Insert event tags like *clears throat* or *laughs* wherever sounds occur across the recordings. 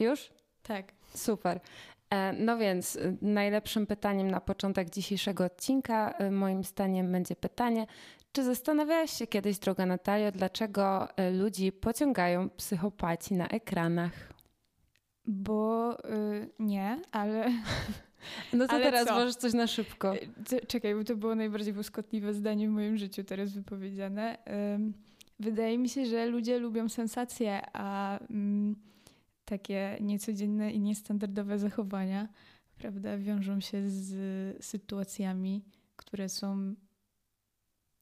Już? Tak. Super. E, no więc y, najlepszym pytaniem na początek dzisiejszego odcinka y, moim zdaniem będzie pytanie, czy zastanawiałaś się kiedyś, droga Natalio, dlaczego y, ludzi pociągają psychopaci na ekranach? Bo y, nie, ale. *laughs* No to Ale teraz co? możesz coś na szybko. Czekaj, bo to było najbardziej błyskotliwe zdanie w moim życiu teraz wypowiedziane. Wydaje mi się, że ludzie lubią sensacje, a mm, takie niecodzienne i niestandardowe zachowania, prawda, wiążą się z sytuacjami, które są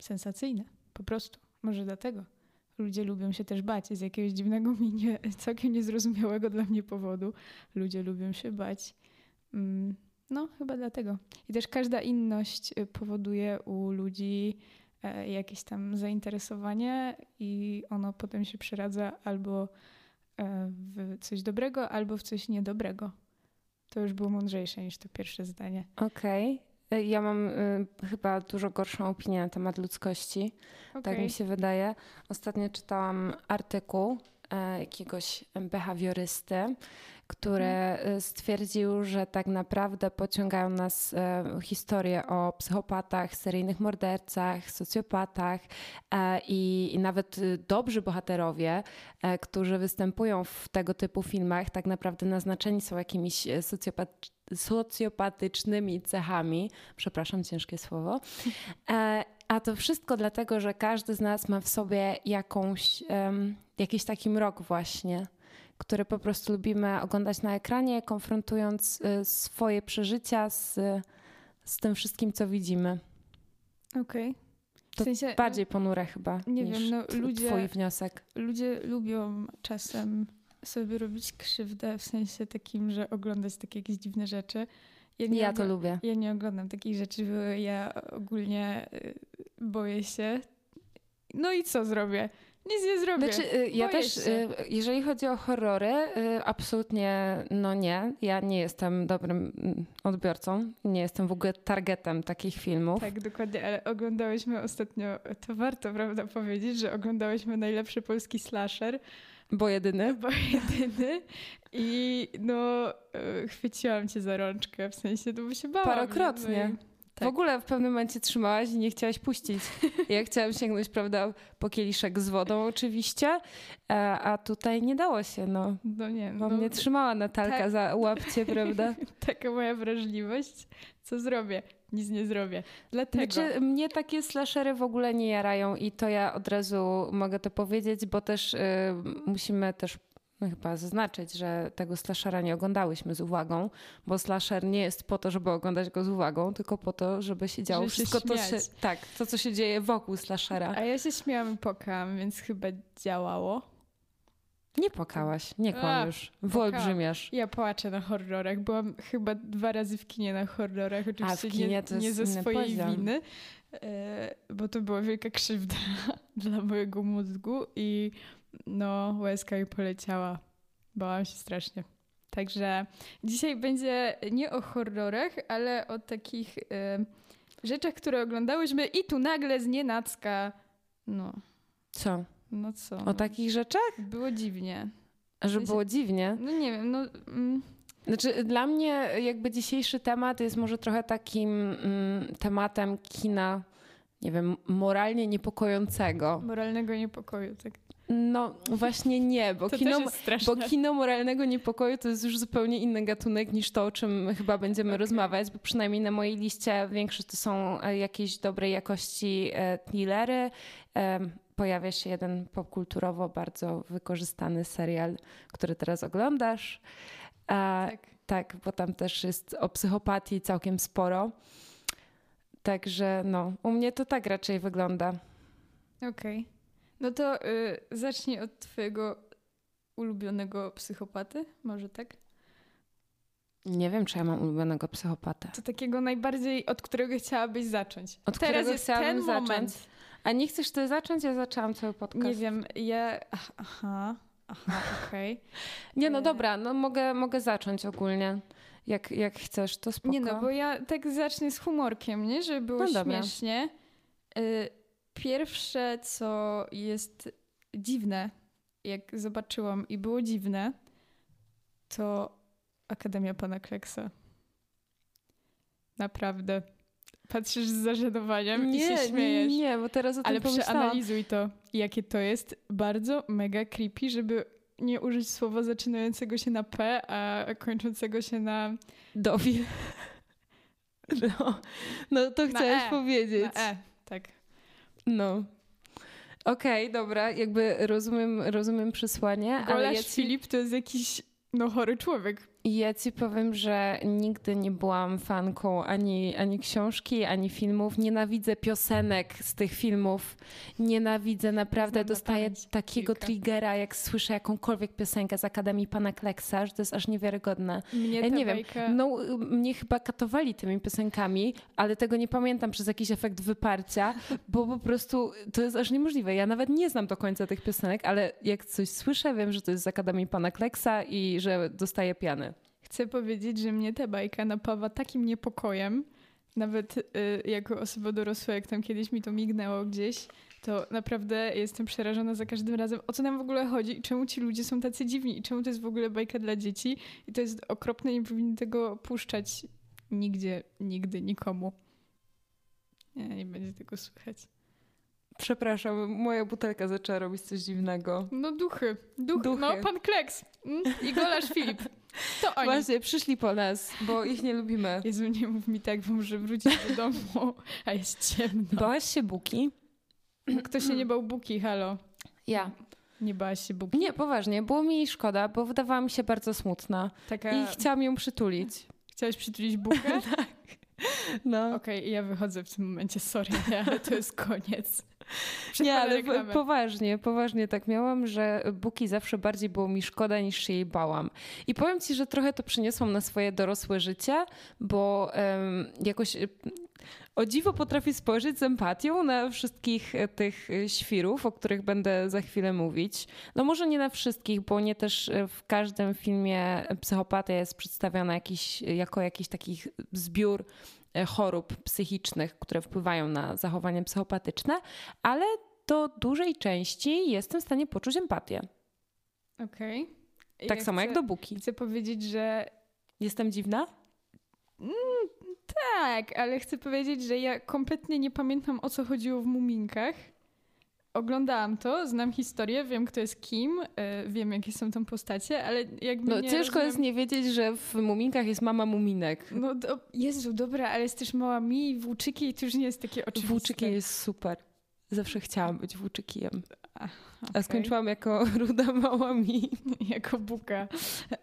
sensacyjne. Po prostu. Może dlatego. Ludzie lubią się też bać z jakiegoś dziwnego *laughs* mi nie, całkiem niezrozumiałego dla mnie powodu. Ludzie lubią się bać. Mm, No, chyba dlatego. I też każda inność y, powoduje u ludzi e, jakieś tam zainteresowanie i ono potem się przeradza albo w coś dobrego, albo w coś niedobrego. To już było mądrzejsze niż to pierwsze zdanie. Okej. Y, Ja mam y, chyba dużo gorszą opinię na temat ludzkości. Tak Okej. mi się wydaje. Ostatnio czytałam artykuł e, jakiegoś behawiorysty, który e, stwierdził, że tak naprawdę pociągają nas e, historie o psychopatach, seryjnych mordercach, socjopatach e, i, i nawet dobrzy bohaterowie, e, którzy występują w tego typu filmach, tak naprawdę naznaczeni są jakimiś e, socjopat socjopatycznymi cechami. Przepraszam, ciężkie słowo. *laughs* E, a to wszystko dlatego, że każdy z nas ma w sobie jakąś, em, jakiś taki mrok właśnie, który po prostu lubimy oglądać na ekranie, konfrontując y, swoje przeżycia z, z tym wszystkim, co widzimy. Okej. W To sensie, Bardziej ponure chyba nie niż wiem, no, ludzie- twój wniosek. Ludzie lubią czasem sobie robić krzywdę w sensie takim, że oglądać takie jakieś dziwne rzeczy. nie Ja to lubię. Ja nie oglądam takich rzeczy, bo ja ogólnie y, boję się. No i co zrobię? Nic nie zrobię. Znaczy, y, ja Boję też, się. y, jeżeli chodzi o horrory, y, absolutnie no nie. Ja nie jestem dobrym mm, odbiorcą. Nie jestem w ogóle targetem takich filmów. Tak, dokładnie, ale oglądałyśmy ostatnio, to warto prawda powiedzieć, że oglądałyśmy najlepszy polski slasher, Bo jedyny. *laughs* bo jedyny i no chwyciłam cię za rączkę, w sensie, to by się bałam. Parokrotnie. nie? No i- W Tak. ogóle w pewnym momencie trzymałaś i nie chciałaś puścić. *laughs* Ja chciałam sięgnąć, prawda, po kieliszek z wodą oczywiście, a, a tutaj nie dało się, no. No nie, Bo no, mnie trzymała Natalka tak. za łapcie, prawda? *laughs* taka moja wrażliwość. Co zrobię? Nic nie zrobię. Dlatego. Znaczy, mnie takie slashery w ogóle nie jarają i to ja od razu mogę to powiedzieć, bo też y, musimy też chyba zaznaczyć, że tego slashera nie oglądałyśmy z uwagą, bo slasher nie jest po to, żeby oglądać go z uwagą, tylko po to, żeby się działo Żeby się wszystko to, się, tak, to, co się dzieje wokół slashera. A ja się śmiałam i pokałam, więc chyba działało. Nie płakałaś, nie kłam A, już. Wyolbrzymiasz. Ja płaczę na horrorach. Byłam chyba dwa razy w kinie na horrorach. Oczywiście nie, nie ze swojej poziom. winy, e, bo to była wielka krzywda *laughs* dla mojego mózgu i no łezka mi poleciała. Bałam się strasznie. Także dzisiaj będzie nie o horrorach, ale o takich e, rzeczach, które oglądałyśmy i tu nagle z nienacka, no, Co? no co. O no. takich rzeczach? Było dziwnie. Że sensie- było dziwnie. No nie wiem, no... Mm, Znaczy, dla mnie jakby dzisiejszy temat jest może trochę takim mm, tematem kina, nie wiem, moralnie niepokojącego. moralnego niepokoju, tak. No właśnie nie, bo To kino, bo kino moralnego niepokoju to jest już zupełnie inny gatunek niż to, o czym chyba będziemy Okej. rozmawiać, bo przynajmniej na mojej liście większość to są e, jakieś dobrej jakości e, thrillery. Em, Pojawia się jeden popkulturowo bardzo wykorzystany serial, który teraz oglądasz. A, tak. tak, bo tam też jest o psychopatii całkiem sporo. Także no, u mnie to tak raczej wygląda. Okej. No to y, zacznij od twojego ulubionego psychopaty, może tak? Nie wiem, czy ja mam ulubionego psychopatę. To takiego najbardziej, od którego chciałabyś zacząć. Od Teraz którego jest ten zacząć? moment. A nie chcesz ty zacząć? Ja zaczęłam cały podcast. Nie wiem, ja... Aha, aha, okej. *laughs* Nie, no E. dobra, no mogę, mogę zacząć ogólnie. Jak, jak chcesz, to spoko. Nie no, bo ja tak zacznę z humorkiem, nie? Żeby było No dobra. śmiesznie. Y, Pierwsze, co jest dziwne, jak zobaczyłam i było dziwne, to Akademia Pana Kleksa. Naprawdę. Patrzysz z zażenowaniem nie, i się śmiejesz. Nie, nie, bo teraz o tym Ale pomyślałam. przeanalizuj to, jakie to jest bardzo mega creepy, żeby nie użyć słowa zaczynającego się na P, a kończącego się na... Dowi. *laughs* No, no to Na chciałeś E. powiedzieć. na E. Tak. No. Okej, dobra, jakby rozumiem, rozumiem przesłanie, ale ja ci, Filip to jest jakiś no chory człowiek. Ja ci powiem, że nigdy nie byłam fanką ani, ani książki, ani filmów. Nienawidzę piosenek z tych filmów. Nienawidzę, naprawdę. Znam na Dostaję takiego kilka. triggera, jak słyszę jakąkolwiek piosenkę z Akademii Pana Kleksa, że to jest aż niewiarygodne. Mnie Ja nie wiem. No, y, mnie chyba katowali tymi piosenkami, ale tego nie pamiętam przez jakiś efekt wyparcia, *laughs* bo po prostu to jest aż niemożliwe. Ja nawet nie znam do końca tych piosenek, ale jak coś słyszę, wiem, że to jest z Akademii Pana Kleksa i że dostaję piany. Chcę powiedzieć, że mnie ta bajka napawa takim niepokojem, nawet y, jako osoba dorosła, jak tam kiedyś mi to mignęło gdzieś, to naprawdę jestem przerażona za każdym razem, o co nam w ogóle chodzi i czemu ci ludzie są tacy dziwni i czemu to jest w ogóle bajka dla dzieci i to jest okropne, nie powinni tego puszczać nigdzie, nigdy, nikomu. Nie, nie będzie tego słychać. Przepraszam, moja butelka zaczęła robić coś dziwnego. No duchy, duchy, Duchy. no pan Kleks mm? i Golasz Filip. To oni. Właśnie, przyszli po nas, bo ich nie lubimy. Jezu, nie mów mi tak, bo muszę wrócić do domu, a jest ciemno. Bałaś się Buki? Kto się nie bał Buki, halo? Ja. Nie bałaś się Buki? Nie, poważnie, było mi jej szkoda, bo wydawała mi się bardzo smutna Taka... i chciałam ją przytulić. Chciałaś przytulić Bukę? *laughs* No. Okej, ja wychodzę w tym momencie, sorry, ale to jest koniec. Nie, ale reklamę. poważnie, poważnie tak miałam, że Buki zawsze bardziej było mi szkoda niż się jej bałam. I powiem ci, że trochę to przyniosłam na swoje dorosłe życie, bo em, jakoś o dziwo potrafię spojrzeć z empatią na wszystkich e, tych e, świrów, o których będę za chwilę mówić. No może nie na wszystkich, bo nie też e, w każdym filmie psychopatia jest przedstawiona jakiś, jako jakiś taki zbiór chorób psychicznych, które wpływają na zachowanie psychopatyczne, ale do dużej części jestem w stanie poczuć empatię. Okej. I Tak ja samo chcę, jak do Buki. Chcę powiedzieć, że Jestem dziwna? tak, ale chcę powiedzieć, że ja kompletnie nie pamiętam o co chodziło w Muminkach. Oglądałam to, znam historię, wiem kto jest kim, e, wiem jakie są tam postacie, ale jakby No ciężko rozumiem... jest nie wiedzieć, że w Muminkach jest mama Muminek. No do... Jezu, dobra, ale jest też mała mi i włóczyki i to już nie jest takie oczywiste. Włóczyki jest super. Zawsze chciałam być włóczykiem. A Okej. skończyłam jako *laughs* ruda mała mi. *laughs* jako buka.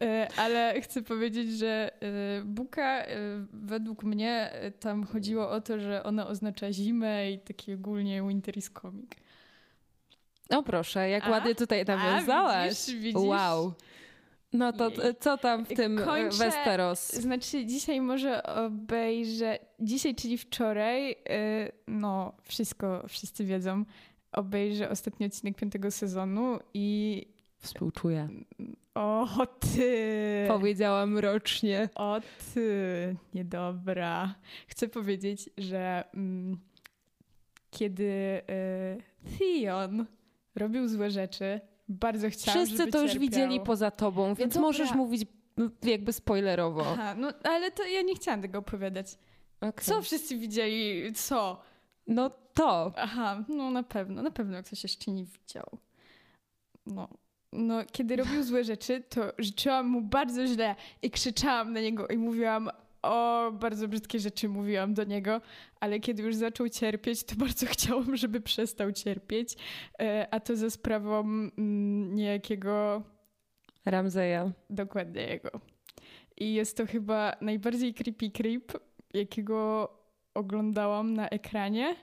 E, Ale chcę powiedzieć, że e, buka według mnie tam chodziło o to, że ona oznacza zimę i taki ogólnie winter is coming. No proszę, jak A? ładnie tutaj nawiązałaś. widzisz, widzisz? Wow. No to co tam w tym e, Kończę- Westeros? Znaczy dzisiaj może obejrzę, dzisiaj czyli wczoraj, e, no wszystko, wszyscy wiedzą, obejrzę ostatni odcinek piątego sezonu i Współczuję. o ty! Powiedziałam rocznie. O ty, niedobra. Chcę powiedzieć, że mm, kiedy y, Theon robił złe rzeczy, bardzo chciałam, Wszyscy to już cierpiał. widzieli poza tobą, więc dobra. możesz mówić jakby spoilerowo. Aha, no ale to ja nie chciałam tego opowiadać. Okej. Co wszyscy widzieli? Co? No to. Aha, no na pewno, na pewno ktoś jeszcze nie widział. No. No, kiedy robił złe rzeczy, to życzyłam mu bardzo źle i krzyczałam na niego i mówiłam, o, bardzo brzydkie rzeczy mówiłam do niego, ale kiedy już zaczął cierpieć, to *laughs* bardzo chciałam, żeby przestał cierpieć, e, a to za sprawą mm, niejakiego Ramzeja. Dokładnie jego. I jest to chyba najbardziej creepy creep, jakiego oglądałam na ekranie.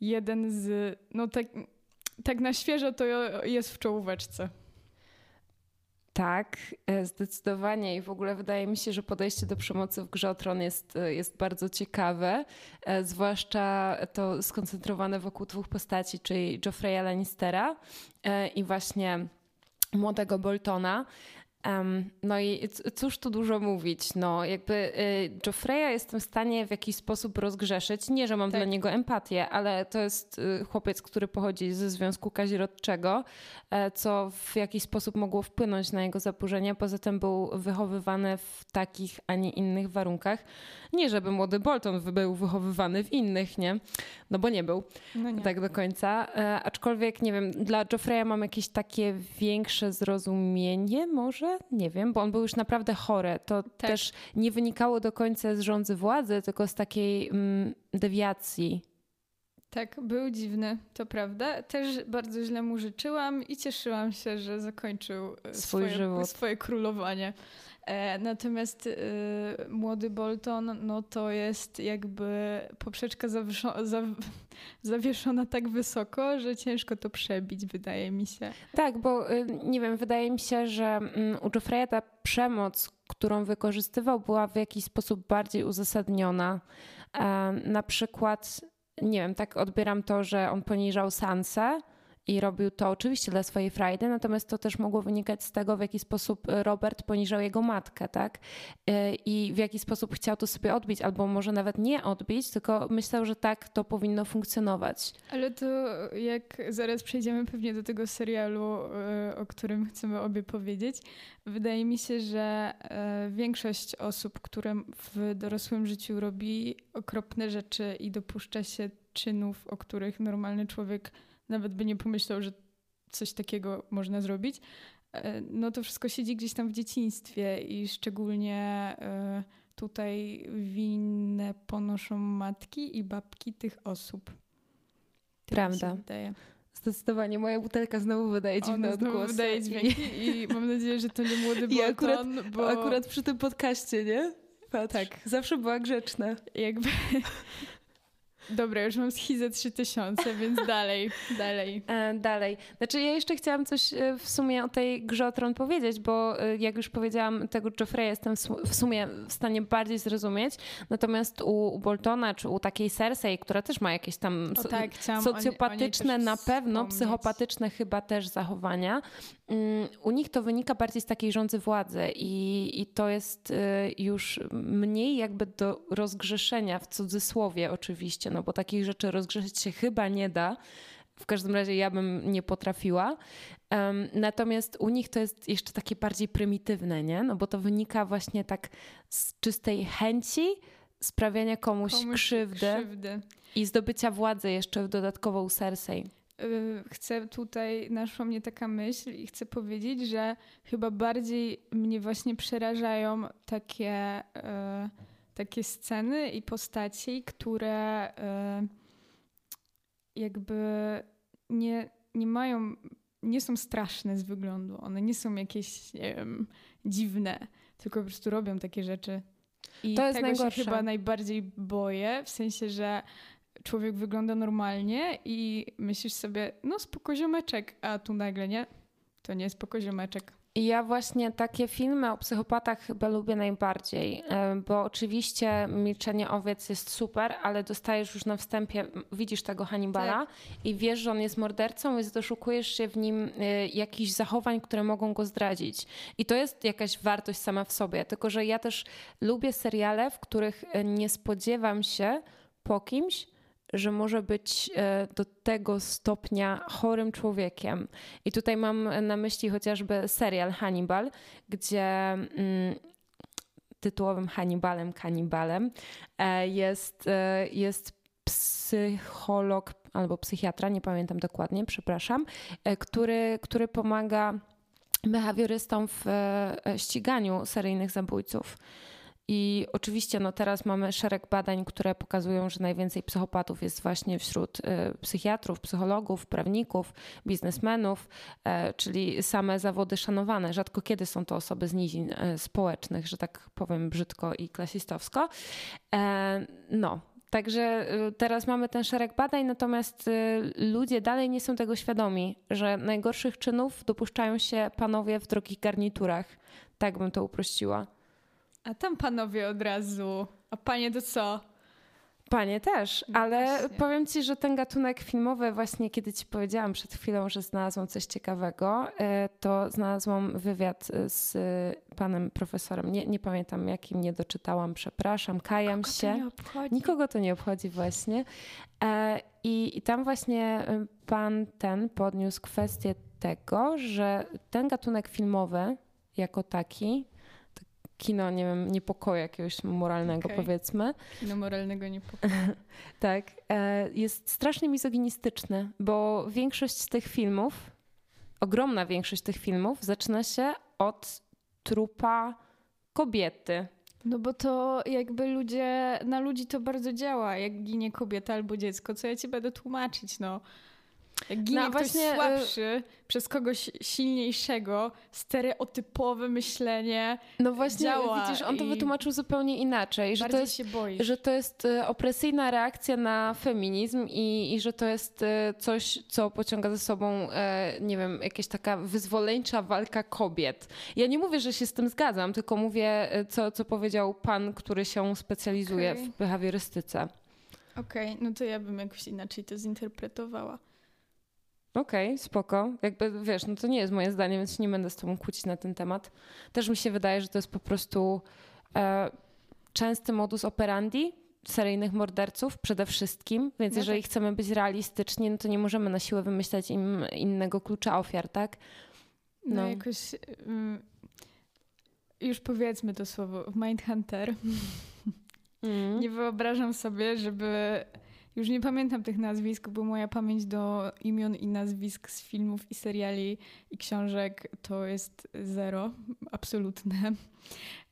Jeden z. No tak, tak na świeżo to jest w czołóweczce. Tak, e, zdecydowanie i w ogóle wydaje mi się, że podejście do przemocy w grze jest, e, jest bardzo ciekawe, e, zwłaszcza to skoncentrowane wokół dwóch postaci, czyli Joffreya Lannistera i właśnie młodego Boltona. No i cóż tu dużo mówić, no jakby y, Joffreya jestem w stanie w jakiś sposób rozgrzeszyć. Nie, że mam tak. dla niego empatię, ale to jest y, chłopiec, który pochodzi ze Związku Kazirodczego, e, co w jakiś sposób mogło wpłynąć na jego zaburzenia. Poza tym był wychowywany w takich, a nie innych warunkach. Nie, żeby młody Bolton był wychowywany w innych, nie? No bo nie był no nie. tak do końca. E, aczkolwiek, nie wiem, dla Joffreya mam jakieś takie większe zrozumienie może? Nie wiem, bo on był już naprawdę chory. To tak. też nie wynikało do końca z rządzy władzy, tylko z takiej mm, dewiacji. Tak, był dziwny, to prawda. Też bardzo źle mu życzyłam i cieszyłam się, że zakończył e, Swój swoje, żywot. swoje królowanie. E, natomiast y, młody Bolton, no to jest jakby poprzeczka *laughs* zawieszona, tak wysoko, że ciężko to przebić, wydaje mi się. Tak, bo y, nie wiem, wydaje mi się, że mm, u Joffreya ta przemoc, którą wykorzystywał, była w jakiś sposób bardziej uzasadniona. E, na przykład, nie wiem, tak odbieram to, że on poniżał Sansę i robił to oczywiście dla swojej frajdy, natomiast to też mogło wynikać z tego, w jaki sposób Robert poniżał jego matkę, tak? Y, I w jaki sposób chciał to sobie odbić, albo może nawet nie odbić, tylko myślał, że tak to powinno funkcjonować. Ale to jak zaraz przejdziemy pewnie do tego serialu, y, o którym chcemy obie powiedzieć, wydaje mi się, że większość osób, które w dorosłym życiu robi okropne rzeczy i dopuszcza się czynów, o których normalny człowiek nawet by nie pomyślał, że coś takiego można zrobić, e, no to wszystko siedzi gdzieś tam w dzieciństwie i szczególnie e, tutaj winne ponoszą matki i babki tych osób. Tak Prawda. Zdecydowanie. Moja butelka znowu wydaje dziwne Ona odgłosy. wydaje dźwięki i... *laughs* i mam nadzieję, że to nie młody Bolton, akurat, bo... akurat przy tym podcaście, nie? Patrz, tak. Zawsze była grzeczna. Jakby Dobra, już mam schizę 3000, więc *laughs* dalej, dalej. E, dalej. Znaczy ja jeszcze chciałam coś e, w sumie o tej grze o tron powiedzieć, bo e, jak już powiedziałam, tego Joffreya jestem w sumie w stanie bardziej zrozumieć, natomiast u, u Boltona czy u takiej Cersei, która też ma jakieś tam so, tak, socjopatyczne, o o na pewno, psychopatyczne chyba też zachowania, mm, u nich to wynika bardziej z takiej rządzy władzy i, i to jest już mniej jakby do rozgrzeszenia w cudzysłowie oczywiście, no bo takich rzeczy rozgrzeszyć się chyba nie da. W każdym razie ja bym nie potrafiła. Um, natomiast u nich to jest jeszcze takie bardziej prymitywne, nie? No bo to wynika właśnie tak z czystej chęci sprawiania komuś, komuś krzywdy, krzywdy, i zdobycia władzy jeszcze dodatkowo u Cersei. Y, chcę tutaj, naszła mnie taka myśl i chcę powiedzieć, że chyba bardziej mnie właśnie przerażają takie... Yy takie sceny i postaci, które e, jakby nie, nie mają, nie są straszne z wyglądu. One nie są jakieś nie wiem, dziwne, tylko po prostu robią takie rzeczy. I to jest tego najgorsze. się chyba najbardziej boję, w sensie, że człowiek wygląda normalnie i myślisz sobie, no spoko ziomeczek, a tu nagle nie, to nie spoko ziomeczek. Ja właśnie takie filmy o psychopatach chyba lubię najbardziej, e, bo oczywiście Milczenie Owiec jest super, ale dostajesz już na wstępie, widzisz tego Hannibala tak. i wiesz, że on jest mordercą, więc doszukujesz się w nim e, jakichś zachowań, które mogą go zdradzić. I to jest jakaś wartość sama w sobie. Tylko, że ja też lubię seriale, w których e, nie spodziewam się po kimś, że może być e, do tego stopnia chorym człowiekiem. I tutaj mam na myśli chociażby serial Hannibal, gdzie mm, tytułowym Hannibalem, kanibalem e, jest, e, jest psycholog albo psychiatra, nie pamiętam dokładnie, przepraszam, który, który pomaga behawiorystom w ściganiu seryjnych zabójców. I oczywiście no teraz mamy szereg badań, które pokazują, że najwięcej psychopatów jest właśnie wśród y, psychiatrów, psychologów, prawników, biznesmenów, e, czyli same zawody szanowane. Rzadko kiedy są to osoby z nizin e, społecznych, że tak powiem brzydko i klasistowsko. E, no, Także y, teraz mamy ten szereg badań, natomiast y, ludzie dalej nie są tego świadomi, że najgorszych czynów dopuszczają się panowie w drogich garniturach. Tak bym to uprościła. A tam panowie od razu. A panie to co? Panie też, no ale właśnie. powiem ci, że ten gatunek filmowy, właśnie kiedy ci powiedziałam przed chwilą, że znalazłam coś ciekawego, e, to znalazłam wywiad z panem profesorem. Nie, nie pamiętam jakim, nie doczytałam, przepraszam, kajam Nikogo się. To nie obchodzi. Nikogo to nie obchodzi właśnie. E, I, I tam właśnie pan ten podniósł kwestię tego, że ten gatunek filmowy jako taki kino, nie wiem, niepokoju jakiegoś moralnego, okay. powiedzmy. Kino moralnego niepokoju. *laughs* tak. E, jest strasznie mizoginistyczny, bo większość z tych filmów, ogromna większość tych filmów zaczyna się od trupa kobiety. No bo to jakby ludzie, na ludzi to bardzo działa, jak ginie kobieta albo dziecko, co ja ci będę tłumaczyć, no. Ginie no, ktoś właśnie, y, słabszy przez kogoś silniejszego, stereotypowe myślenie No właśnie, działa widzisz, on to wytłumaczył zupełnie inaczej. Że to, jest, że to jest y, opresyjna reakcja na feminizm i, i że to jest y, coś, co pociąga za sobą, nie wiem, jakaś taka wyzwoleńcza walka kobiet. Ja nie mówię, że się z tym zgadzam, tylko mówię, co, co powiedział pan, który się specjalizuje okay. w behawiorystyce. Okej, okay, no to ja bym jakoś inaczej to zinterpretowała. Okej, okay, spoko. Jakby wiesz, no to nie jest moje zdanie, więc nie będę z tobą kłócić na ten temat. Też mi się wydaje, że to jest po prostu e, częsty modus operandi seryjnych morderców przede wszystkim, więc no jeżeli tak. chcemy być realistyczni, no to nie możemy na siłę wymyślać im innego klucza ofiar, tak? No, no jakoś um, już powiedzmy to słowo, Mindhunter *laughs* mm. nie wyobrażam sobie, żeby już nie pamiętam tych nazwisk, bo moja pamięć do imion i nazwisk z filmów i seriali i książek to jest zero, *laughs* absolutne.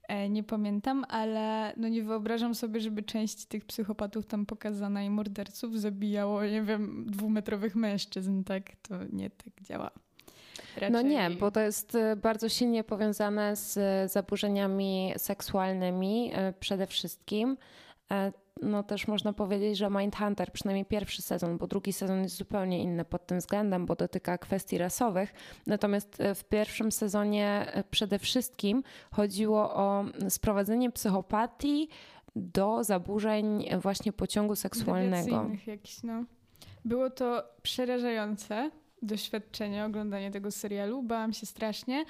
E, nie pamiętam, ale no nie wyobrażam sobie, żeby część tych psychopatów tam pokazana i morderców zabijało, nie wiem, dwumetrowych mężczyzn, tak? To nie tak działa. Raczej... No nie, bo to jest e, bardzo silnie powiązane z zaburzeniami seksualnymi e, przede wszystkim no też można powiedzieć, że Mindhunter, przynajmniej pierwszy sezon, bo drugi sezon jest zupełnie inny pod tym względem, bo dotyka kwestii rasowych. Natomiast e, w pierwszym sezonie e, przede wszystkim chodziło o sprowadzenie psychopatii do zaburzeń właśnie pociągu seksualnego. Jakiś, no. Było to przerażające doświadczenie, oglądanie tego serialu. Bałam się strasznie,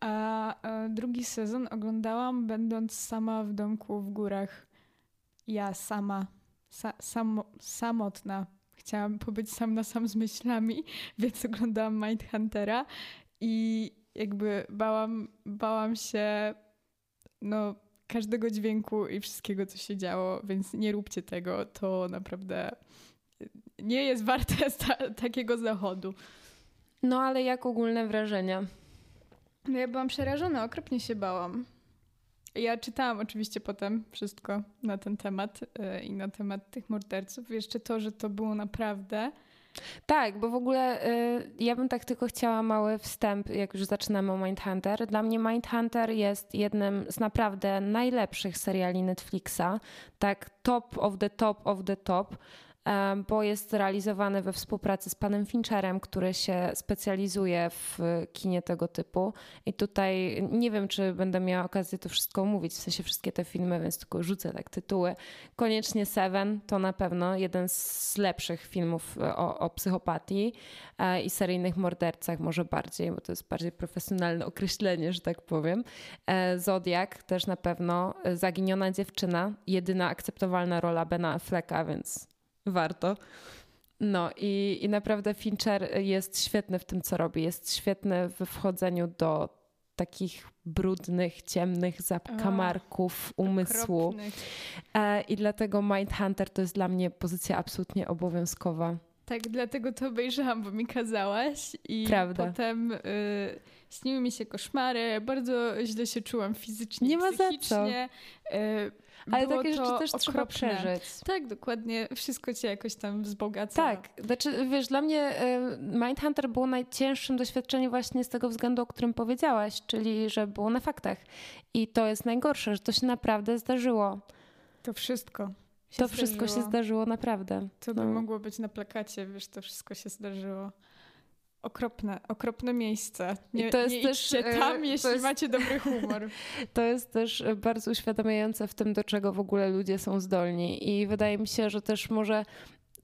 a drugi sezon oglądałam będąc sama w domku w górach ja sama, sa, sam, samotna. Chciałam pobyć sam na sam z myślami, *laughs* więc oglądałam Mindhuntera i jakby bałam, bałam się no, każdego dźwięku i wszystkiego, co się działo, więc nie róbcie tego. To naprawdę nie jest warte *laughs* ta, takiego zachodu. No ale jak ogólne wrażenia? No ja byłam przerażona, okropnie się bałam. Ja czytałam oczywiście potem wszystko na ten temat yy, i na temat tych morderców. Jeszcze to, że to było naprawdę. Tak, bo w ogóle y, ja bym tak tylko chciała mały wstęp, jak już zaczynamy o Mindhunter. Dla mnie Mindhunter jest jednym z naprawdę najlepszych seriali Netflixa. Tak, top of the top of the top bo jest realizowany we współpracy z panem Fincherem, który się specjalizuje w kinie tego typu. I tutaj nie wiem, czy będę miała okazję to wszystko omówić, w sensie wszystkie te filmy, więc tylko rzucę tak tytuły. Koniecznie Seven to na pewno jeden z lepszych filmów o, o psychopatii e, i seryjnych mordercach, może bardziej, bo to jest bardziej profesjonalne określenie, że tak powiem. E, Zodiak też na pewno. Zaginiona dziewczyna, jedyna akceptowalna rola Bena Afflecka, więc warto. No i, i naprawdę Fincher jest świetny w tym, co robi. Jest świetny w wchodzeniu do takich brudnych, ciemnych zakamarków umysłu. Okropnych. E, I dlatego Mindhunter to jest dla mnie pozycja absolutnie obowiązkowa. Tak, dlatego to obejrzałam, bo mi kazałaś i Prawda. potem y, śniły mi się koszmary, bardzo źle się czułam fizycznie, Nie ma za co. Y, ale Było takie rzeczy też okropne. trzeba przeżyć. Tak, dokładnie. Wszystko cię jakoś tam wzbogaca. Tak. Znaczy, wiesz, dla mnie Mindhunter było najcięższym doświadczeniem właśnie z tego względu, o którym powiedziałaś, czyli że było na faktach. I to jest najgorsze, że to się naprawdę zdarzyło. To wszystko. to zdarzyło. wszystko się zdarzyło naprawdę. Co by no. mogło być na plakacie, wiesz, to wszystko się zdarzyło. Okropne, okropne miejsce. Nie, to jest też, idźcie tam, jeśli jest, macie dobry humor. *laughs* To jest też bardzo uświadamiające w tym, do czego w ogóle ludzie są zdolni. I wydaje mi się, że też może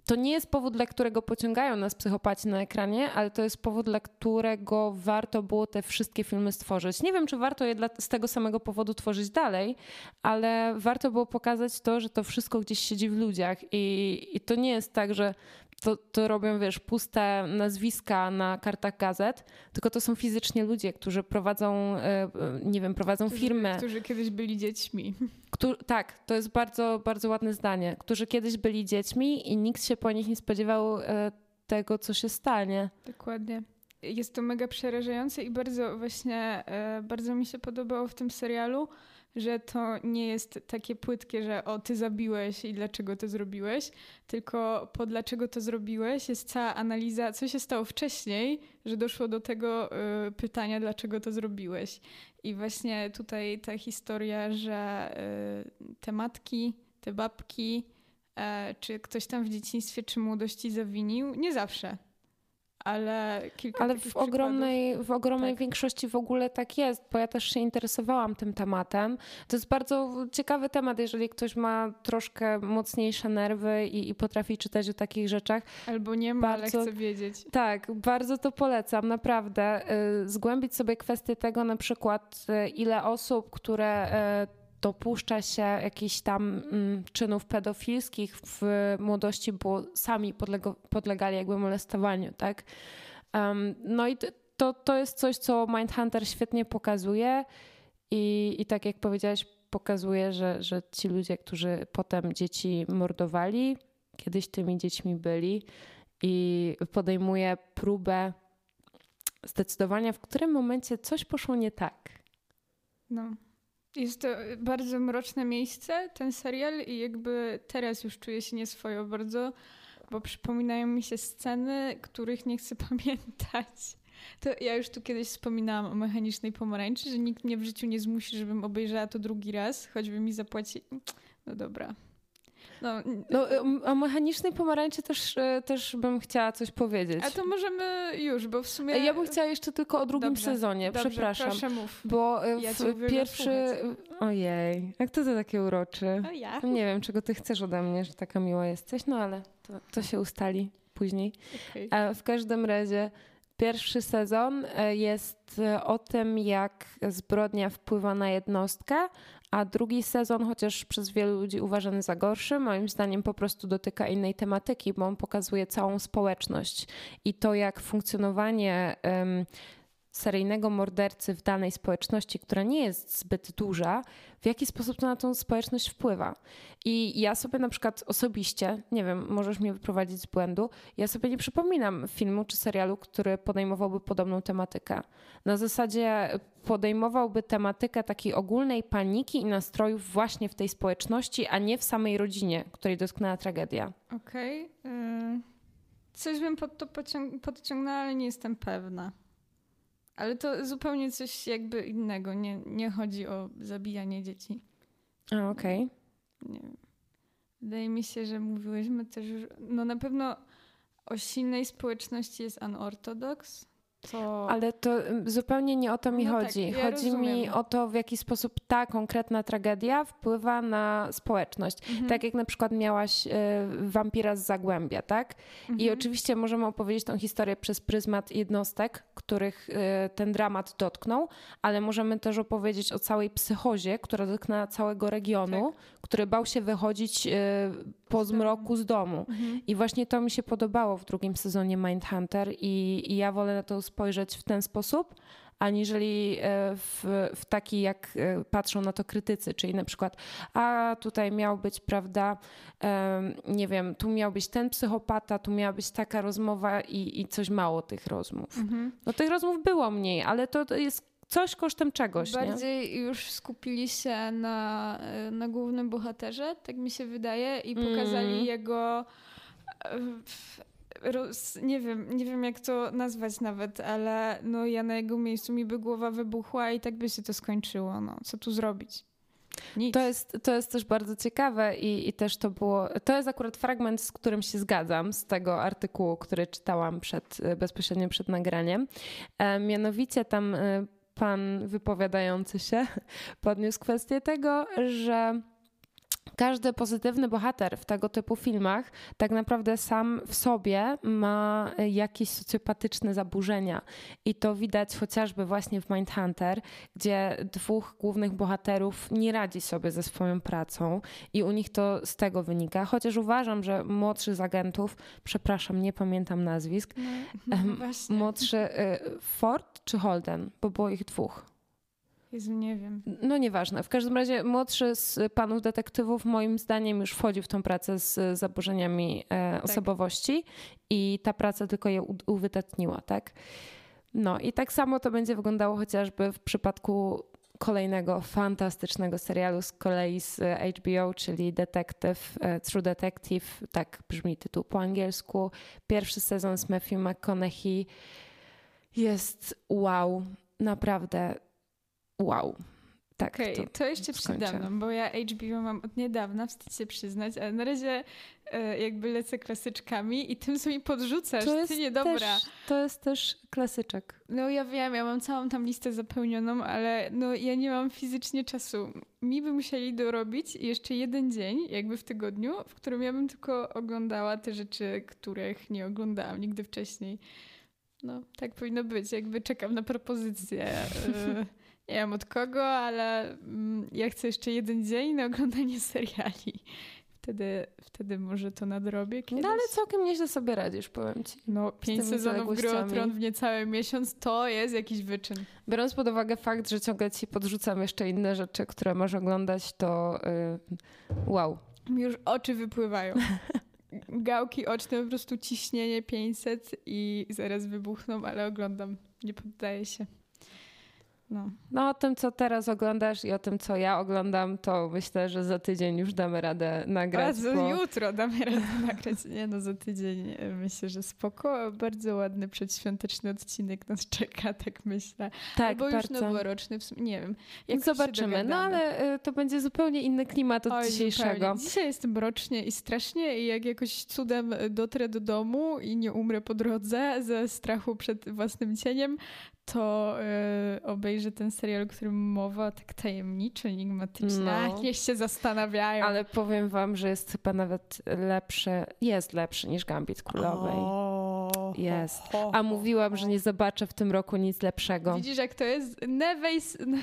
to nie jest powód, dla którego pociągają nas psychopaci na ekranie, ale to jest powód, dla którego warto było te wszystkie filmy stworzyć. Nie wiem, czy warto je dla, z tego samego powodu tworzyć dalej, ale warto było pokazać to, że to wszystko gdzieś siedzi w ludziach i, i to nie jest tak, że to, to robią, wiesz, puste nazwiska na kartach gazet, tylko to są fizycznie ludzie, którzy prowadzą, e, nie wiem, prowadzą którzy, firmę. Którzy kiedyś byli dziećmi. tak, to jest bardzo, bardzo ładne zdanie. Którzy kiedyś byli dziećmi i nikt się po nich nie spodziewał e, tego, co się stanie. Dokładnie. Jest to mega przerażające i bardzo właśnie, e, bardzo mi się podobało w tym serialu, że to nie jest takie płytkie, że o, ty zabiłeś i dlaczego to zrobiłeś, tylko po dlaczego to zrobiłeś jest cała analiza, co się stało wcześniej, że doszło do tego y, pytania, dlaczego to zrobiłeś. I właśnie tutaj ta historia, że y, te matki, te babki, y, czy ktoś tam w dzieciństwie czy młodości zawinił, nie zawsze ale kilka Ale w ogromnej, w ogromnej tak. większości w ogóle tak jest, bo ja też się interesowałam tym tematem. To jest bardzo ciekawy temat, jeżeli ktoś ma troszkę mocniejsze nerwy i, i potrafi czytać o takich rzeczach. Albo nie ma, bardzo, ale chce wiedzieć. Tak, bardzo to polecam, naprawdę. Y, zgłębić sobie kwestię tego na przykład, y, ile osób, które y, dopuszcza się jakichś tam mm, czynów pedofilskich w młodości, bo sami podlegali jakby molestowaniu, tak? No i to, to jest coś, co Mindhunter świetnie pokazuje i, i tak jak powiedziałaś, pokazuje, że, że ci ludzie, którzy potem dzieci mordowali, kiedyś tymi dziećmi byli i podejmuje próbę zdecydowania, w którym momencie coś poszło nie tak. No. Jest to bardzo mroczne miejsce, ten serial, i jakby teraz już czuję się nieswojo bardzo, bo przypominają mi się sceny, których nie chcę *laughs* pamiętać. To ja już tu kiedyś wspominałam o mechanicznej pomarańczy, że nikt mnie w życiu nie zmusi, żebym obejrzała to drugi raz, choćby mi zapłaci. No dobra. No, no, o mechanicznej pomarańczy też, e, też bym chciała coś powiedzieć. A to możemy już, bo w sumie... Ja bym chciała jeszcze tylko o drugim dobrze, sezonie, dobrze, przepraszam. Proszę mów. Bo e, ja w pierwszy... Ojej, jak to to takie uroczy. O ja. Nie wiem, czego ty chcesz ode mnie, że taka miła jesteś, no ale to, to się ustali później. Okay. A w każdym razie pierwszy sezon e, jest o tym, jak zbrodnia wpływa na jednostkę, a drugi sezon, chociaż przez wielu ludzi uważany za gorszy, moim zdaniem po prostu dotyka innej tematyki, bo on pokazuje całą społeczność i to, jak funkcjonowanie seryjnego mordercy w danej społeczności, która nie jest zbyt duża, w jaki sposób to na tą społeczność wpływa. I ja sobie na przykład osobiście, nie wiem, możesz mnie wyprowadzić z błędu, ja sobie nie przypominam filmu czy serialu, który podejmowałby podobną tematykę. Na zasadzie podejmowałby tematykę takiej ogólnej paniki i nastrojów właśnie w tej społeczności, a nie w samej rodzinie, której dotknęła tragedia. Okej. Okay. Coś bym pod to podciągnęła, ale nie jestem pewna. Ale to zupełnie coś jakby innego. Nie, nie chodzi o zabijanie dzieci. A, okej. Okay. Nie wiem. Wydaje mi się, że mówiłyśmy też, no na pewno o silnej społeczności jest unorthodox, to... Ale to zupełnie nie o to mi no tak, chodzi. Tak, ja chodzi rozumiem. mi o to, w jaki sposób ta konkretna tragedia wpływa na społeczność. Mhm. Tak jak na przykład miałaś y, wampira z Zagłębia, tak? Mhm. I oczywiście możemy opowiedzieć tą historię przez pryzmat jednostek, których y, ten dramat dotknął, ale możemy też opowiedzieć o całej psychozie, która dotknęła całego regionu, tak. który bał się wychodzić y, po zmroku z domu. Mhm. I właśnie to mi się podobało w drugim sezonie Mindhunter i, i ja wolę na to spojrzeć w ten sposób, aniżeli e, w, w taki, jak e, patrzą na to krytycy, czyli na przykład, a tutaj miał być, prawda, nie wiem, tu miał być ten psychopata, tu miała być taka rozmowa i, i coś mało tych rozmów. Mhm. No tych rozmów było mniej, ale to, to jest coś kosztem czegoś. Bardziej nie? już skupili się na, e, na głównym bohaterze, tak mi się wydaje, i pokazali mm. jego roz, nie wiem, nie wiem jak to nazwać nawet, ale no ja na jego miejscu mi by głowa wybuchła i tak by się to skończyło. No, co tu zrobić? Nic. To jest, to jest też bardzo ciekawe i, i też to było, to jest akurat fragment, z którym się zgadzam, z tego artykułu, który czytałam przed, bezpośrednio przed nagraniem. E, mianowicie tam e, pan wypowiadający się *laughs* podniósł kwestię tego, że każdy pozytywny bohater w tego typu filmach tak naprawdę sam w sobie ma jakieś socjopatyczne zaburzenia. I to widać chociażby właśnie w Mindhunter, gdzie dwóch głównych bohaterów nie radzi sobie ze swoją pracą i u nich to z tego wynika. Chociaż uważam, że młodszy z agentów, przepraszam, nie pamiętam nazwisk, no, *laughs* no młodszy y, Ford czy Holden, bo było ich dwóch. Jezu, nie wiem. No nieważne. W każdym razie młodszy z panów detektywów moim zdaniem już wchodzi w tą pracę z zaburzeniami e, tak. osobowości i ta praca tylko je uwydatniła, tak? No i tak samo to będzie wyglądało chociażby w przypadku kolejnego fantastycznego serialu z kolei z HBO, czyli Detective, e, True Detective, tak brzmi tytuł po angielsku. Pierwszy sezon z Matthew McConaughey jest wow, naprawdę wow. Tak, okay, to, to, jeszcze skończę. przede mną, bo ja HBO mam od niedawna, wstyd się przyznać, ale na razie e, jakby lecę klasyczkami i tym, co mi podrzucasz, to jest ty niedobra. Też, to jest też klasyczek. No ja wiem, ja mam całą tam listę zapełnioną, ale no ja nie mam fizycznie czasu. Mi by musieli dorobić jeszcze jeden dzień, jakby w tygodniu, w którym ja bym tylko oglądała te rzeczy, których nie oglądałam nigdy wcześniej. No, tak powinno być. Jakby czekam na propozycję. E, *laughs* nie wiem od kogo, ale mm, ja chcę jeszcze jeden dzień na oglądanie *laughs* seriali. Wtedy, wtedy może to nadrobię kiedyś. No ale całkiem nieźle sobie radzisz, powiem ci. No, pięć sezonów Gry o Tron w niecały miesiąc to jest jakiś wyczyn. Biorąc pod uwagę fakt, że ciągle ci podrzucam jeszcze inne rzeczy, które masz oglądać, to yy, wow. Mi już oczy wypływają. *laughs* Gałki oczne, po prostu ciśnienie 500 i zaraz wybuchną, ale oglądam. Nie poddaję się. No. no o tym, co teraz oglądasz i o tym, co ja oglądam, to myślę, że za tydzień już damy radę nagrać. A bo... jutro damy radę *laughs* nagrać. Nie no, za tydzień e, myślę, że spoko. Bardzo ładny przedświąteczny odcinek nas *laughs* czeka, tak myślę. Tak, Albo bardzo. już noworoczny, w sumie, nie wiem. Jak Zobaczymy. No ale y, to będzie zupełnie inny klimat od Oj, dzisiejszego. Zupełnie. Dzisiaj jest mrocznie i strasznie i jak jakoś cudem dotrę do domu i nie umrę po drodze ze strachu przed własnym cieniem, to yy, obejrzę ten serial, o którym mowa, tak tajemniczy, enigmatyczny. No. *laughs* Niech się zastanawiają. Ale powiem wam, że jest chyba nawet lepszy, jest lepszy niż Gambit Królowej. O, jest. A mówiłam, że nie zobaczę w tym roku nic lepszego. Widzisz, jak to jest? Never,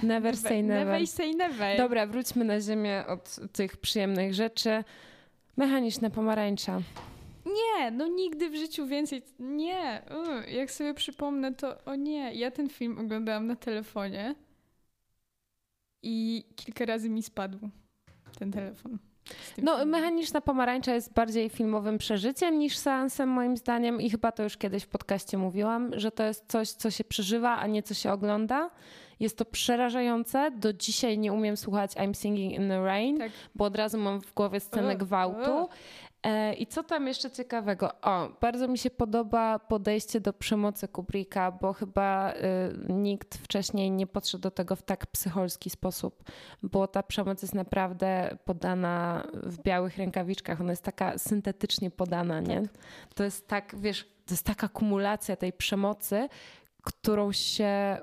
never say never. Never say never. Dobra, wróćmy na ziemię od tych przyjemnych rzeczy. Mechaniczne pomarańcza. Nie, no nigdy w życiu więcej. Nie, jak sobie przypomnę, to o nie, ja ten film oglądałam na telefonie i kilka razy mi spadł ten telefon. No, filmem. mechaniczna pomarańcza jest bardziej filmowym przeżyciem niż seansem, moim zdaniem, i chyba to już kiedyś w podcaście mówiłam, że to jest coś, co się przeżywa, a nie co się ogląda. Jest to przerażające. Do dzisiaj nie umiem słuchać I'm Singing in the Rain, tak. bo od razu mam w głowie scenę gwałtu. E, I co tam jeszcze ciekawego? O, bardzo mi się podoba podejście do przemocy Kubricka, bo chyba y, nikt wcześniej nie podszedł do tego w tak psycholski sposób, bo ta przemoc jest naprawdę podana w białych rękawiczkach. Ona jest taka syntetycznie podana, nie? Tak. To jest tak, wiesz, to jest taka kumulacja tej przemocy, którą się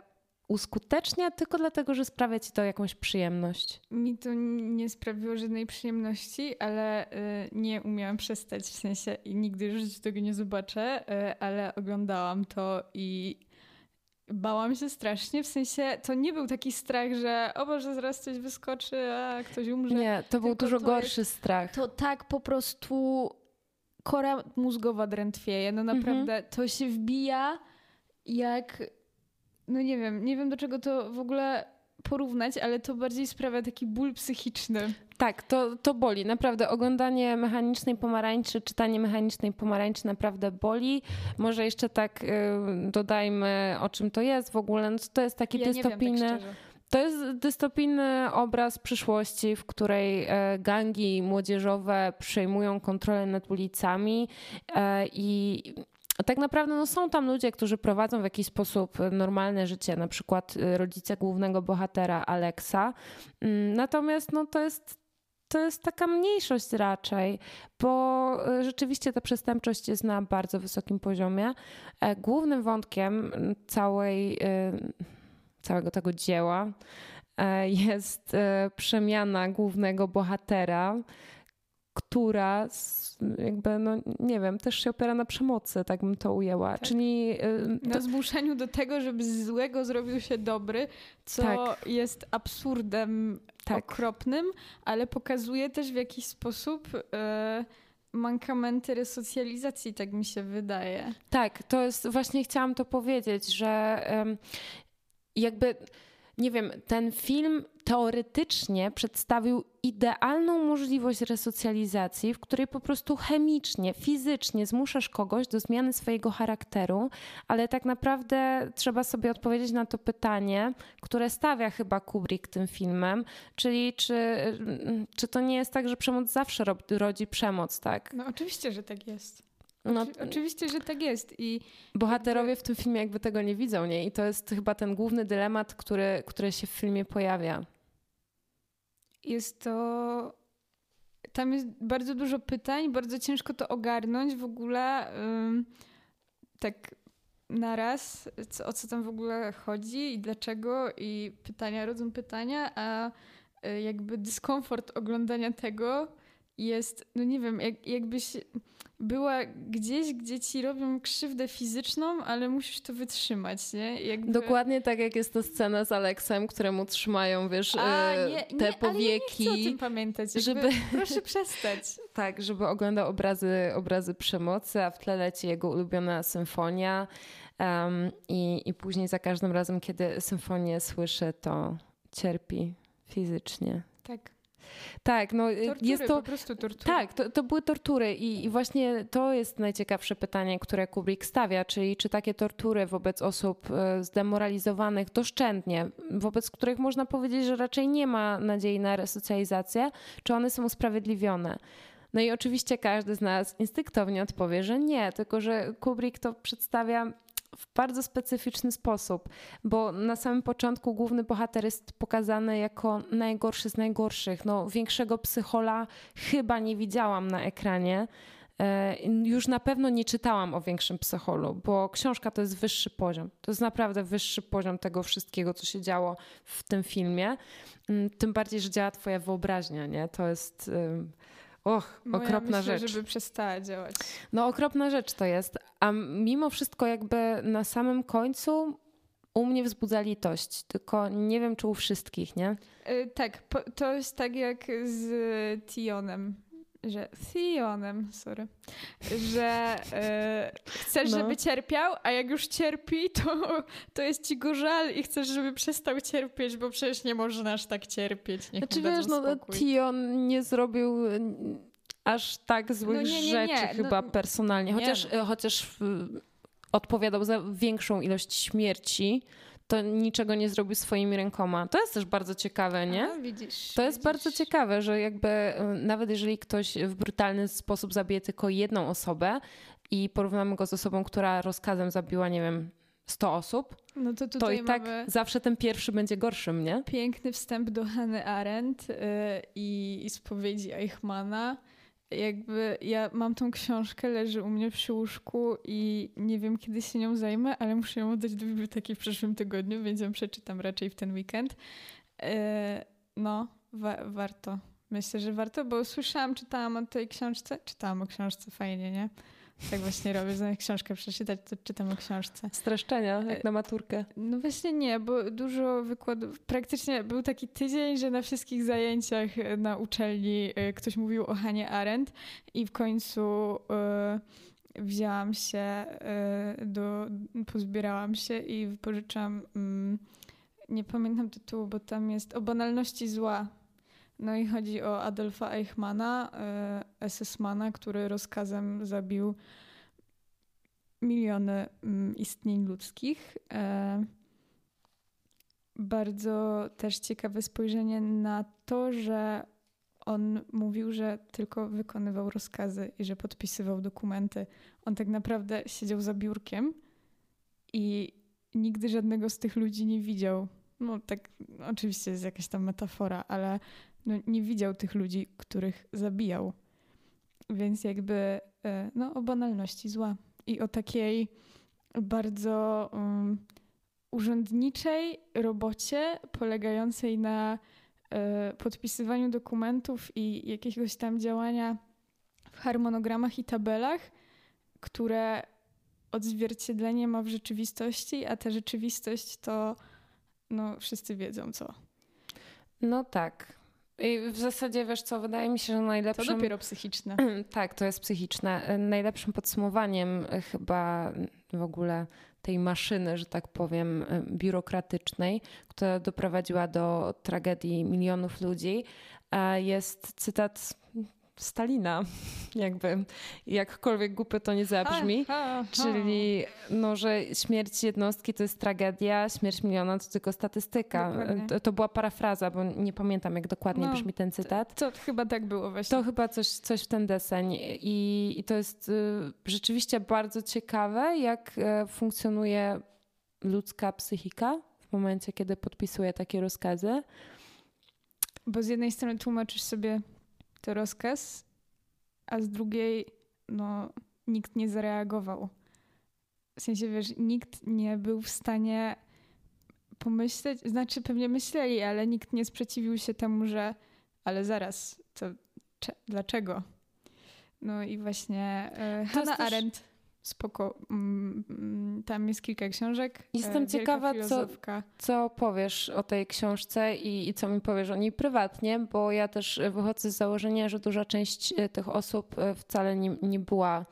uskutecznia tylko dlatego, że sprawia ci to jakąś przyjemność? Mi to nie sprawiło żadnej przyjemności, ale y, nie umiałam przestać, w sensie i nigdy już tego nie zobaczę, y, ale oglądałam to i bałam się strasznie, w sensie to nie był taki strach, że o Boże, zaraz coś wyskoczy, a ktoś umrze. Nie, to był dużo to gorszy jest, strach. To tak po prostu kora mózgowa drętwieje, no naprawdę mhm. to się wbija jak no nie wiem, nie wiem do czego to w ogóle porównać, ale to bardziej sprawia taki ból psychiczny. Tak, to, to boli. Naprawdę oglądanie mechanicznej pomarańczy, czytanie mechanicznej pomarańczy naprawdę boli. Może jeszcze tak y, dodajmy, o czym to jest w ogóle. No, to jest taki ja dystopijny... Tak to jest dystopijny obraz przyszłości, w której e, gangi młodzieżowe przejmują kontrolę nad ulicami e, i tak naprawdę no, są tam ludzie, którzy prowadzą w jakiś sposób normalne życie, na przykład rodzice głównego bohatera Alexa. Mm, natomiast no, to jest to jest taka mniejszość raczej, bo rzeczywiście ta przestępczość jest na bardzo wysokim poziomie. Głównym wątkiem całej, całego tego dzieła jest przemiana głównego bohatera która jakby, no nie wiem, też się opiera na przemocy, tak bym to ujęła. Tak. Czyli... Y, na zmuszeniu do tego, żeby z złego zrobił się dobry, co tak. jest absurdem tak. okropnym, ale pokazuje też w jakiś sposób... Yy, mankamenty resocjalizacji, tak mi się wydaje. Tak, to jest właśnie chciałam to powiedzieć, że jakby nie wiem, ten film teoretycznie przedstawił idealną możliwość resocjalizacji, w której po prostu chemicznie, fizycznie zmuszasz kogoś do zmiany swojego charakteru, ale tak naprawdę trzeba sobie odpowiedzieć na to pytanie, które stawia chyba Kubrick tym filmem, czyli czy, czy to nie jest tak, że przemoc zawsze rodzi przemoc, tak? No oczywiście, że tak jest. No, Oczywiście, że tak jest. I bohaterowie w tym filmie jakby tego nie widzą, nie? I to jest chyba ten główny dylemat, który, który się w filmie pojawia. Jest to. Tam jest bardzo dużo pytań, bardzo ciężko to ogarnąć w ogóle. Um, tak naraz, co, o co tam w ogóle chodzi i dlaczego, i pytania rodzą pytania, a y, jakby dyskomfort oglądania tego jest, no nie wiem, jak, jakbyś była gdzieś, gdzie ci robią krzywdę fizyczną, ale musisz to wytrzymać, nie? Jakby... Dokładnie tak, jak jest ta scena z Aleksem, któremu trzymają, wiesz, A, e, nie, te nie, powieki. Ale ja nie chcę o tym pamiętać. Żeby... *laughs* Proszę przestać. tak, żeby oglądał obrazy, obrazy przemocy, a w tle leci jego ulubiona symfonia. Um, i, I później za każdym razem, kiedy symfonię słyszy, to cierpi fizycznie. Tak. Tak, no tortury, jest to. Po prostu tortury. Tak, to, to były tortury i, i, właśnie to jest najciekawsze pytanie, które Kubrick stawia, czyli czy takie tortury wobec osób e, zdemoralizowanych doszczętnie, wobec których można powiedzieć, że raczej nie ma nadziei na resocjalizację, czy one są usprawiedliwione. No i oczywiście każdy z nas instynktownie odpowie, że nie, tylko że Kubrick to przedstawia w bardzo specyficzny sposób, bo na samym początku główny bohater jest pokazany jako najgorszy z najgorszych. No, większego psychola chyba nie widziałam na ekranie. E, już na pewno nie czytałam o większym psycholu, bo książka to jest wyższy poziom. To jest naprawdę wyższy poziom tego wszystkiego, co się działo w tym filmie. Mm, tym bardziej, że działa Twoja wyobraźnia, nie? To jest. Och, Moja okropna myślę, rzecz. żeby przestała działać. No okropna rzecz to jest. A mimo wszystko jakby na samym końcu u mnie wzbudza litość, tylko nie wiem, czy u wszystkich, nie? Yy, tak, to jest tak jak z Tionem że Theonem, sorry, że yy, chcesz, no. żeby cierpiał, a jak już cierpi, to, to jest ci go żal i chcesz, żeby przestał cierpieć, bo przecież nie można aż tak cierpieć. Niech znaczy wiesz, no Tion nie zrobił aż tak złych no nie, nie, rzeczy nie. chyba no, personalnie, chociaż, no. chociaż odpowiadał za większą ilość śmierci to niczego nie zrobił swoimi rękoma. To jest też bardzo ciekawe, nie? A, widzisz. To jest widzisz. bardzo ciekawe, że jakby y, nawet jeżeli ktoś w brutalny sposób zabije tylko jedną osobę i porównamy go z osobą, która rozkazem zabiła, nie wiem, 100 osób, no to, to i tak zawsze ten pierwszy będzie gorszym, nie? Piękny wstęp do Hany Arendt yy, i, i spowiedzi Eichmana jakby ja mam tą książkę, leży u mnie przy łóżku i nie wiem kiedy się nią zajmę, ale muszę ją oddać do biblioteki w przyszłym tygodniu, więc ją przeczytam raczej w ten weekend. E, no, wa warto. Myślę, że warto, bo słyszałam, czytałam o tej książce, czytałam o książce, fajnie, nie? Tak właśnie robię, zamiast książkę przeczytać, to czytam o książce. Streszczenia, jak na maturkę. No właśnie nie, bo dużo wykładów, praktycznie był taki tydzień, że na wszystkich zajęciach na uczelni y, ktoś mówił o Hanie Arendt i w końcu y, wzięłam się y, do, pozbierałam się i wypożyczam, mm, nie pamiętam tytułu, bo tam jest o banalności zła no i chodzi o Adolfa Eichmana, e, SS-mana, który rozkazem zabił miliony mm, istnień ludzkich. E, bardzo też ciekawe spojrzenie na to, że on mówił, że tylko wykonywał rozkazy i że podpisywał dokumenty. On tak naprawdę siedział za biurkiem i nigdy żadnego z tych ludzi nie widział. No tak, oczywiście jest jakaś tam metafora, ale no, nie widział tych ludzi, których zabijał. Więc jakby e, no, o banalności zła i o takiej bardzo um, urzędniczej robocie polegającej na y, podpisywaniu dokumentów i jakiegoś tam działania w harmonogramach i tabelach, które odzwierciedlenie ma w rzeczywistości, a ta rzeczywistość to no wszyscy wiedzą co. No tak. I w zasadzie wiesz co, wydaje mi się, że najlepszym... To dopiero psychiczne. *clears throat* tak, to jest psychiczne. Najlepszym podsumowaniem chyba w ogóle tej maszyny, że tak powiem, biurokratycznej, która doprowadziła do tragedii milionów ludzi, jest cytat Stalina, jakby jakkolwiek głupio to nie zabrzmi, ha, ha, ha. czyli no, że śmierć jednostki to jest tragedia, śmierć miliona to tylko statystyka. To, to, była parafraza, bo nie pamiętam jak dokładnie no, brzmi ten cytat. To, to, chyba tak było właśnie. To chyba coś, coś w ten deseń i, i to jest y, rzeczywiście bardzo ciekawe, jak y, funkcjonuje ludzka psychika w momencie, kiedy podpisuje takie rozkazy. Bo z jednej strony tłumaczysz sobie to rozkaz, a z drugiej no, nikt nie zareagował. W sensie, wiesz, nikt nie był w stanie pomyśleć, znaczy pewnie myśleli, ale nikt nie sprzeciwił się temu, że ale zaraz, to dlaczego? No i właśnie e, Hannah. Arendt spoko. Mm, tam jest kilka książek. Jestem e, ciekawa, co, co powiesz o tej książce i, i, co mi powiesz o niej prywatnie, bo ja też wychodzę z założenia, że duża część e, tych osób e, wcale nie, nie była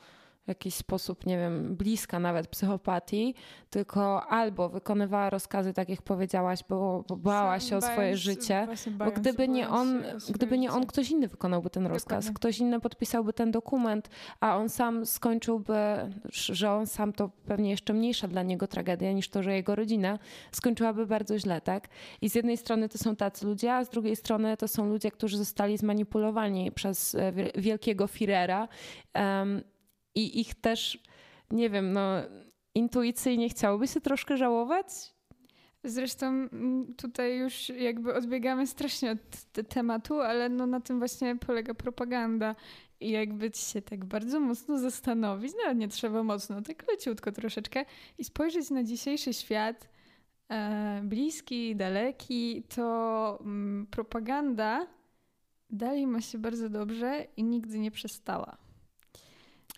w jakiś sposób, nie wiem, bliska nawet psychopatii, tylko albo wykonywała rozkazy, tak jak powiedziałaś, bo, bo bała się o swoje życie, bo gdyby nie on, gdyby nie on, ktoś inny wykonałby ten rozkaz, Dokładnie. ktoś inny podpisałby ten dokument, a on sam skończyłby, że on sam to pewnie jeszcze mniejsza dla niego tragedia niż to, że jego rodzina skończyłaby bardzo źle, tak? I z jednej strony to są tacy ludzie, a z drugiej strony to są ludzie, którzy zostali zmanipulowani przez e, wielkiego Firera um, i ich też, nie wiem, no intuicyjnie chciałoby się troszkę żałować? Zresztą tutaj już jakby odbiegamy strasznie od tematu, ale no na tym właśnie polega propaganda. I jakby się tak bardzo mocno zastanowić, no nie trzeba mocno, tak leciutko troszeczkę i spojrzeć na dzisiejszy świat, e, bliski, daleki, to propaganda dalej ma się bardzo dobrze i nigdy nie przestała.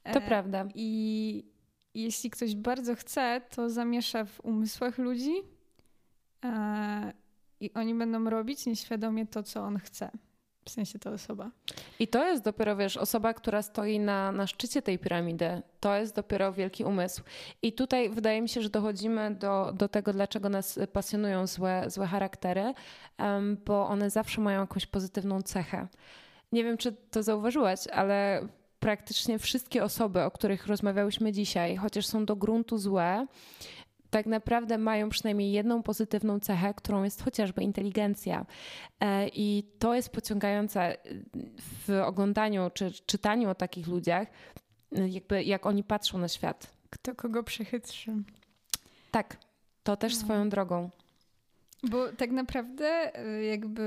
To e, prawda. I jeśli ktoś bardzo chce, to zamiesza w umysłach ludzi e, i oni będą robić nieświadomie to, co on chce. W sensie ta osoba. I to jest dopiero, wiesz, osoba, która stoi na, na szczycie tej piramidy. To jest dopiero wielki umysł. I tutaj wydaje mi się, że dochodzimy do, do tego, dlaczego nas pasjonują złe, złe charaktery, bo one zawsze mają jakąś pozytywną cechę. Nie wiem, czy to zauważyłaś, ale praktycznie wszystkie osoby, o których rozmawiałyśmy dzisiaj, chociaż są do gruntu złe, tak naprawdę mają przynajmniej jedną pozytywną cechę, którą jest chociażby inteligencja. E, I to jest pociągające w oglądaniu czy czytaniu o takich ludziach, jakby jak oni patrzą na świat. Kto kogo przechytrzy. Tak, to też no. swoją drogą. Bo tak naprawdę, e, jakby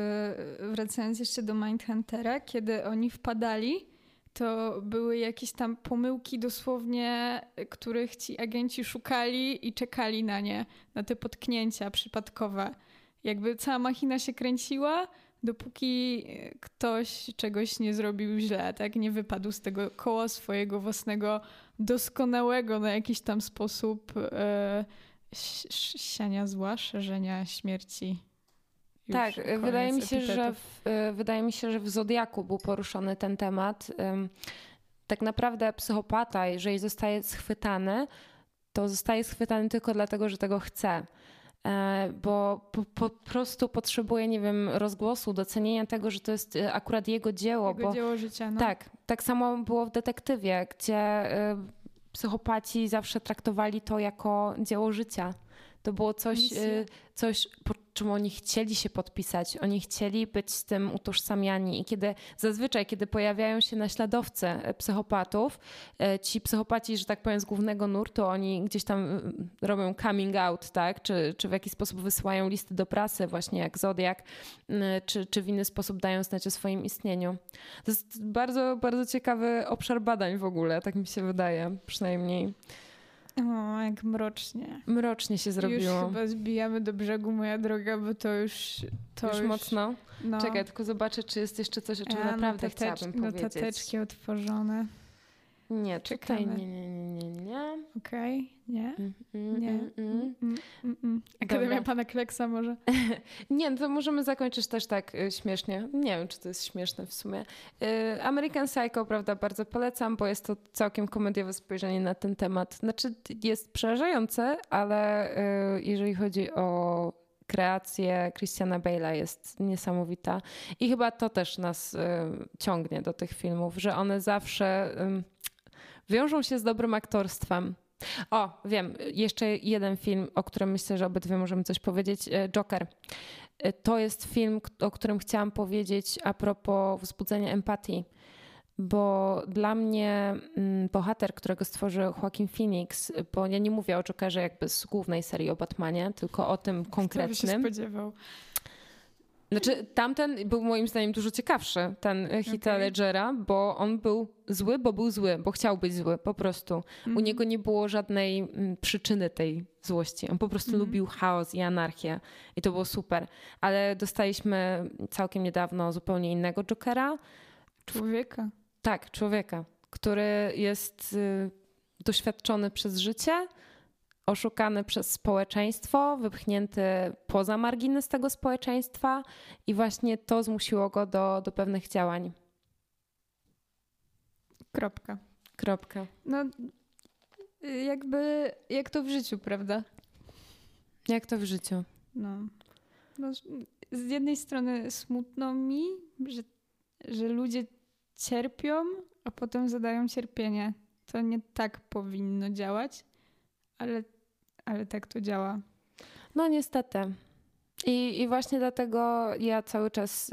wracając jeszcze do Mindhuntera, kiedy oni wpadali, to były jakieś tam pomyłki dosłownie, których ci agenci szukali i czekali na nie, na te potknięcia przypadkowe. Jakby cała machina się kręciła, dopóki ktoś czegoś nie zrobił źle, tak? Nie wypadł z tego koła swojego własnego, doskonałego na jakiś tam sposób e, siania zła, szerzenia śmierci tak, wydaje mi się, że w, y, wydaje mi się, że w Zodiaku był poruszony ten temat. Tak naprawdę psychopata, jeżeli zostaje schwytany, to zostaje schwytany tylko dlatego, że tego chce. E, bo po, po, prostu potrzebuje, nie wiem, rozgłosu, docenienia tego, że to jest y, akurat jego dzieło. Jego bo, dzieło życia. No. Tak, tak samo było w detektywie, gdzie psychopaci zawsze traktowali to jako dzieło życia. To było coś, coś czym oni chcieli się podpisać. Oni chcieli być z tym utożsamiani i kiedy zazwyczaj, kiedy pojawiają się naśladowcy e, psychopatów, e, ci psychopaci, że tak powiem, z głównego nurtu, oni gdzieś tam robią coming out, tak? Czy, czy w jakiś sposób wysyłają listy do prasy, właśnie jak Zodiak, czy, czy w inny sposób dają znać o swoim istnieniu. To jest bardzo, bardzo ciekawy obszar badań w ogóle, tak mi się wydaje, przynajmniej. O, jak mrocznie. Mrocznie się zrobiło. Już chyba zbijamy do brzegu, moja droga, bo to już... To już, już mocno? No. Czekaj, tylko zobaczę, czy jest jeszcze coś, o czym ja, naprawdę chciałabym powiedzieć. Notateczki otworzone. Nie, czekaj, nie, nie, nie, nie, nie. Okej, okay. nie, mm, mm, nie. Mm, mm, mm, mm. Akademia Dobra. Pana Kleksa może? *laughs* nie, no to możemy zakończyć też tak y, śmiesznie. Nie wiem, czy to jest śmieszne w sumie. Y, American Psycho, prawda, bardzo polecam, bo jest to całkiem komediowe spojrzenie na ten temat. Znaczy jest przerażające, ale y, jeżeli chodzi o kreację Christiana Bale'a jest niesamowita. I chyba to też nas y, ciągnie do tych filmów, że one zawsze y, wiążą się z dobrym aktorstwem. O, wiem, jeszcze jeden film, o którym myślę, że obydwie możemy coś powiedzieć. E, Joker. E, to jest film, o którym chciałam powiedzieć a propos wzbudzenia empatii, bo dla mnie mm, bohater, którego stworzył Joaquin Phoenix, bo ja nie mówię o Jokerze jakby z głównej serii o Batmanie, tylko o tym konkretnym. Kto by się spodziewał? Znaczy, tamten był moim zdaniem dużo ciekawszy, ten Hita okay. Ledgera, bo on był zły, bo był zły, bo chciał być zły, po prostu. Mm. U mhm. niego nie było żadnej mm, przyczyny tej złości. On po prostu mm lubił chaos i anarchię i to było super. Ale dostaliśmy całkiem niedawno zupełnie innego Jokera. Człowieka. Tak, człowieka, który jest y, doświadczony przez życie, oszukany przez społeczeństwo, wypchnięty poza margines tego społeczeństwa i właśnie to zmusiło go do, do pewnych działań. Kropka. Kropka. No, jakby, jak to w życiu, prawda? Jak to w życiu? No. no z jednej strony smutno mi, że, że ludzie cierpią, a potem zadają cierpienie. To nie tak powinno działać, ale ale tak to działa. No niestety. I, i właśnie dlatego ja cały czas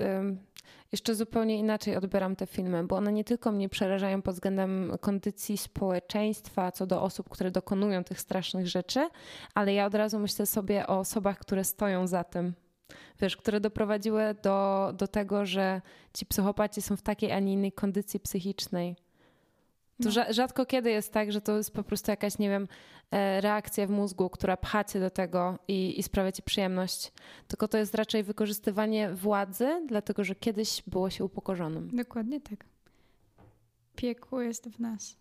jeszcze zupełnie inaczej odbieram te filmy, bo one nie tylko mnie przerażają pod względem kondycji społeczeństwa, co do osób, które dokonują tych strasznych rzeczy, ale ja od razu myślę sobie o osobach, które stoją za tym. Wiesz, które doprowadziły do, do tego, że ci psychopaci są w takiej, a nie innej kondycji psychicznej. To no. rzadko kiedy jest tak, że to jest po prostu jakaś, nie wiem, e, reakcja w mózgu, która pcha cię do tego i, i sprawia ci przyjemność. Tylko to jest raczej wykorzystywanie władzy, dlatego że kiedyś było się upokorzonym. Dokładnie tak. Piekło jest w nas.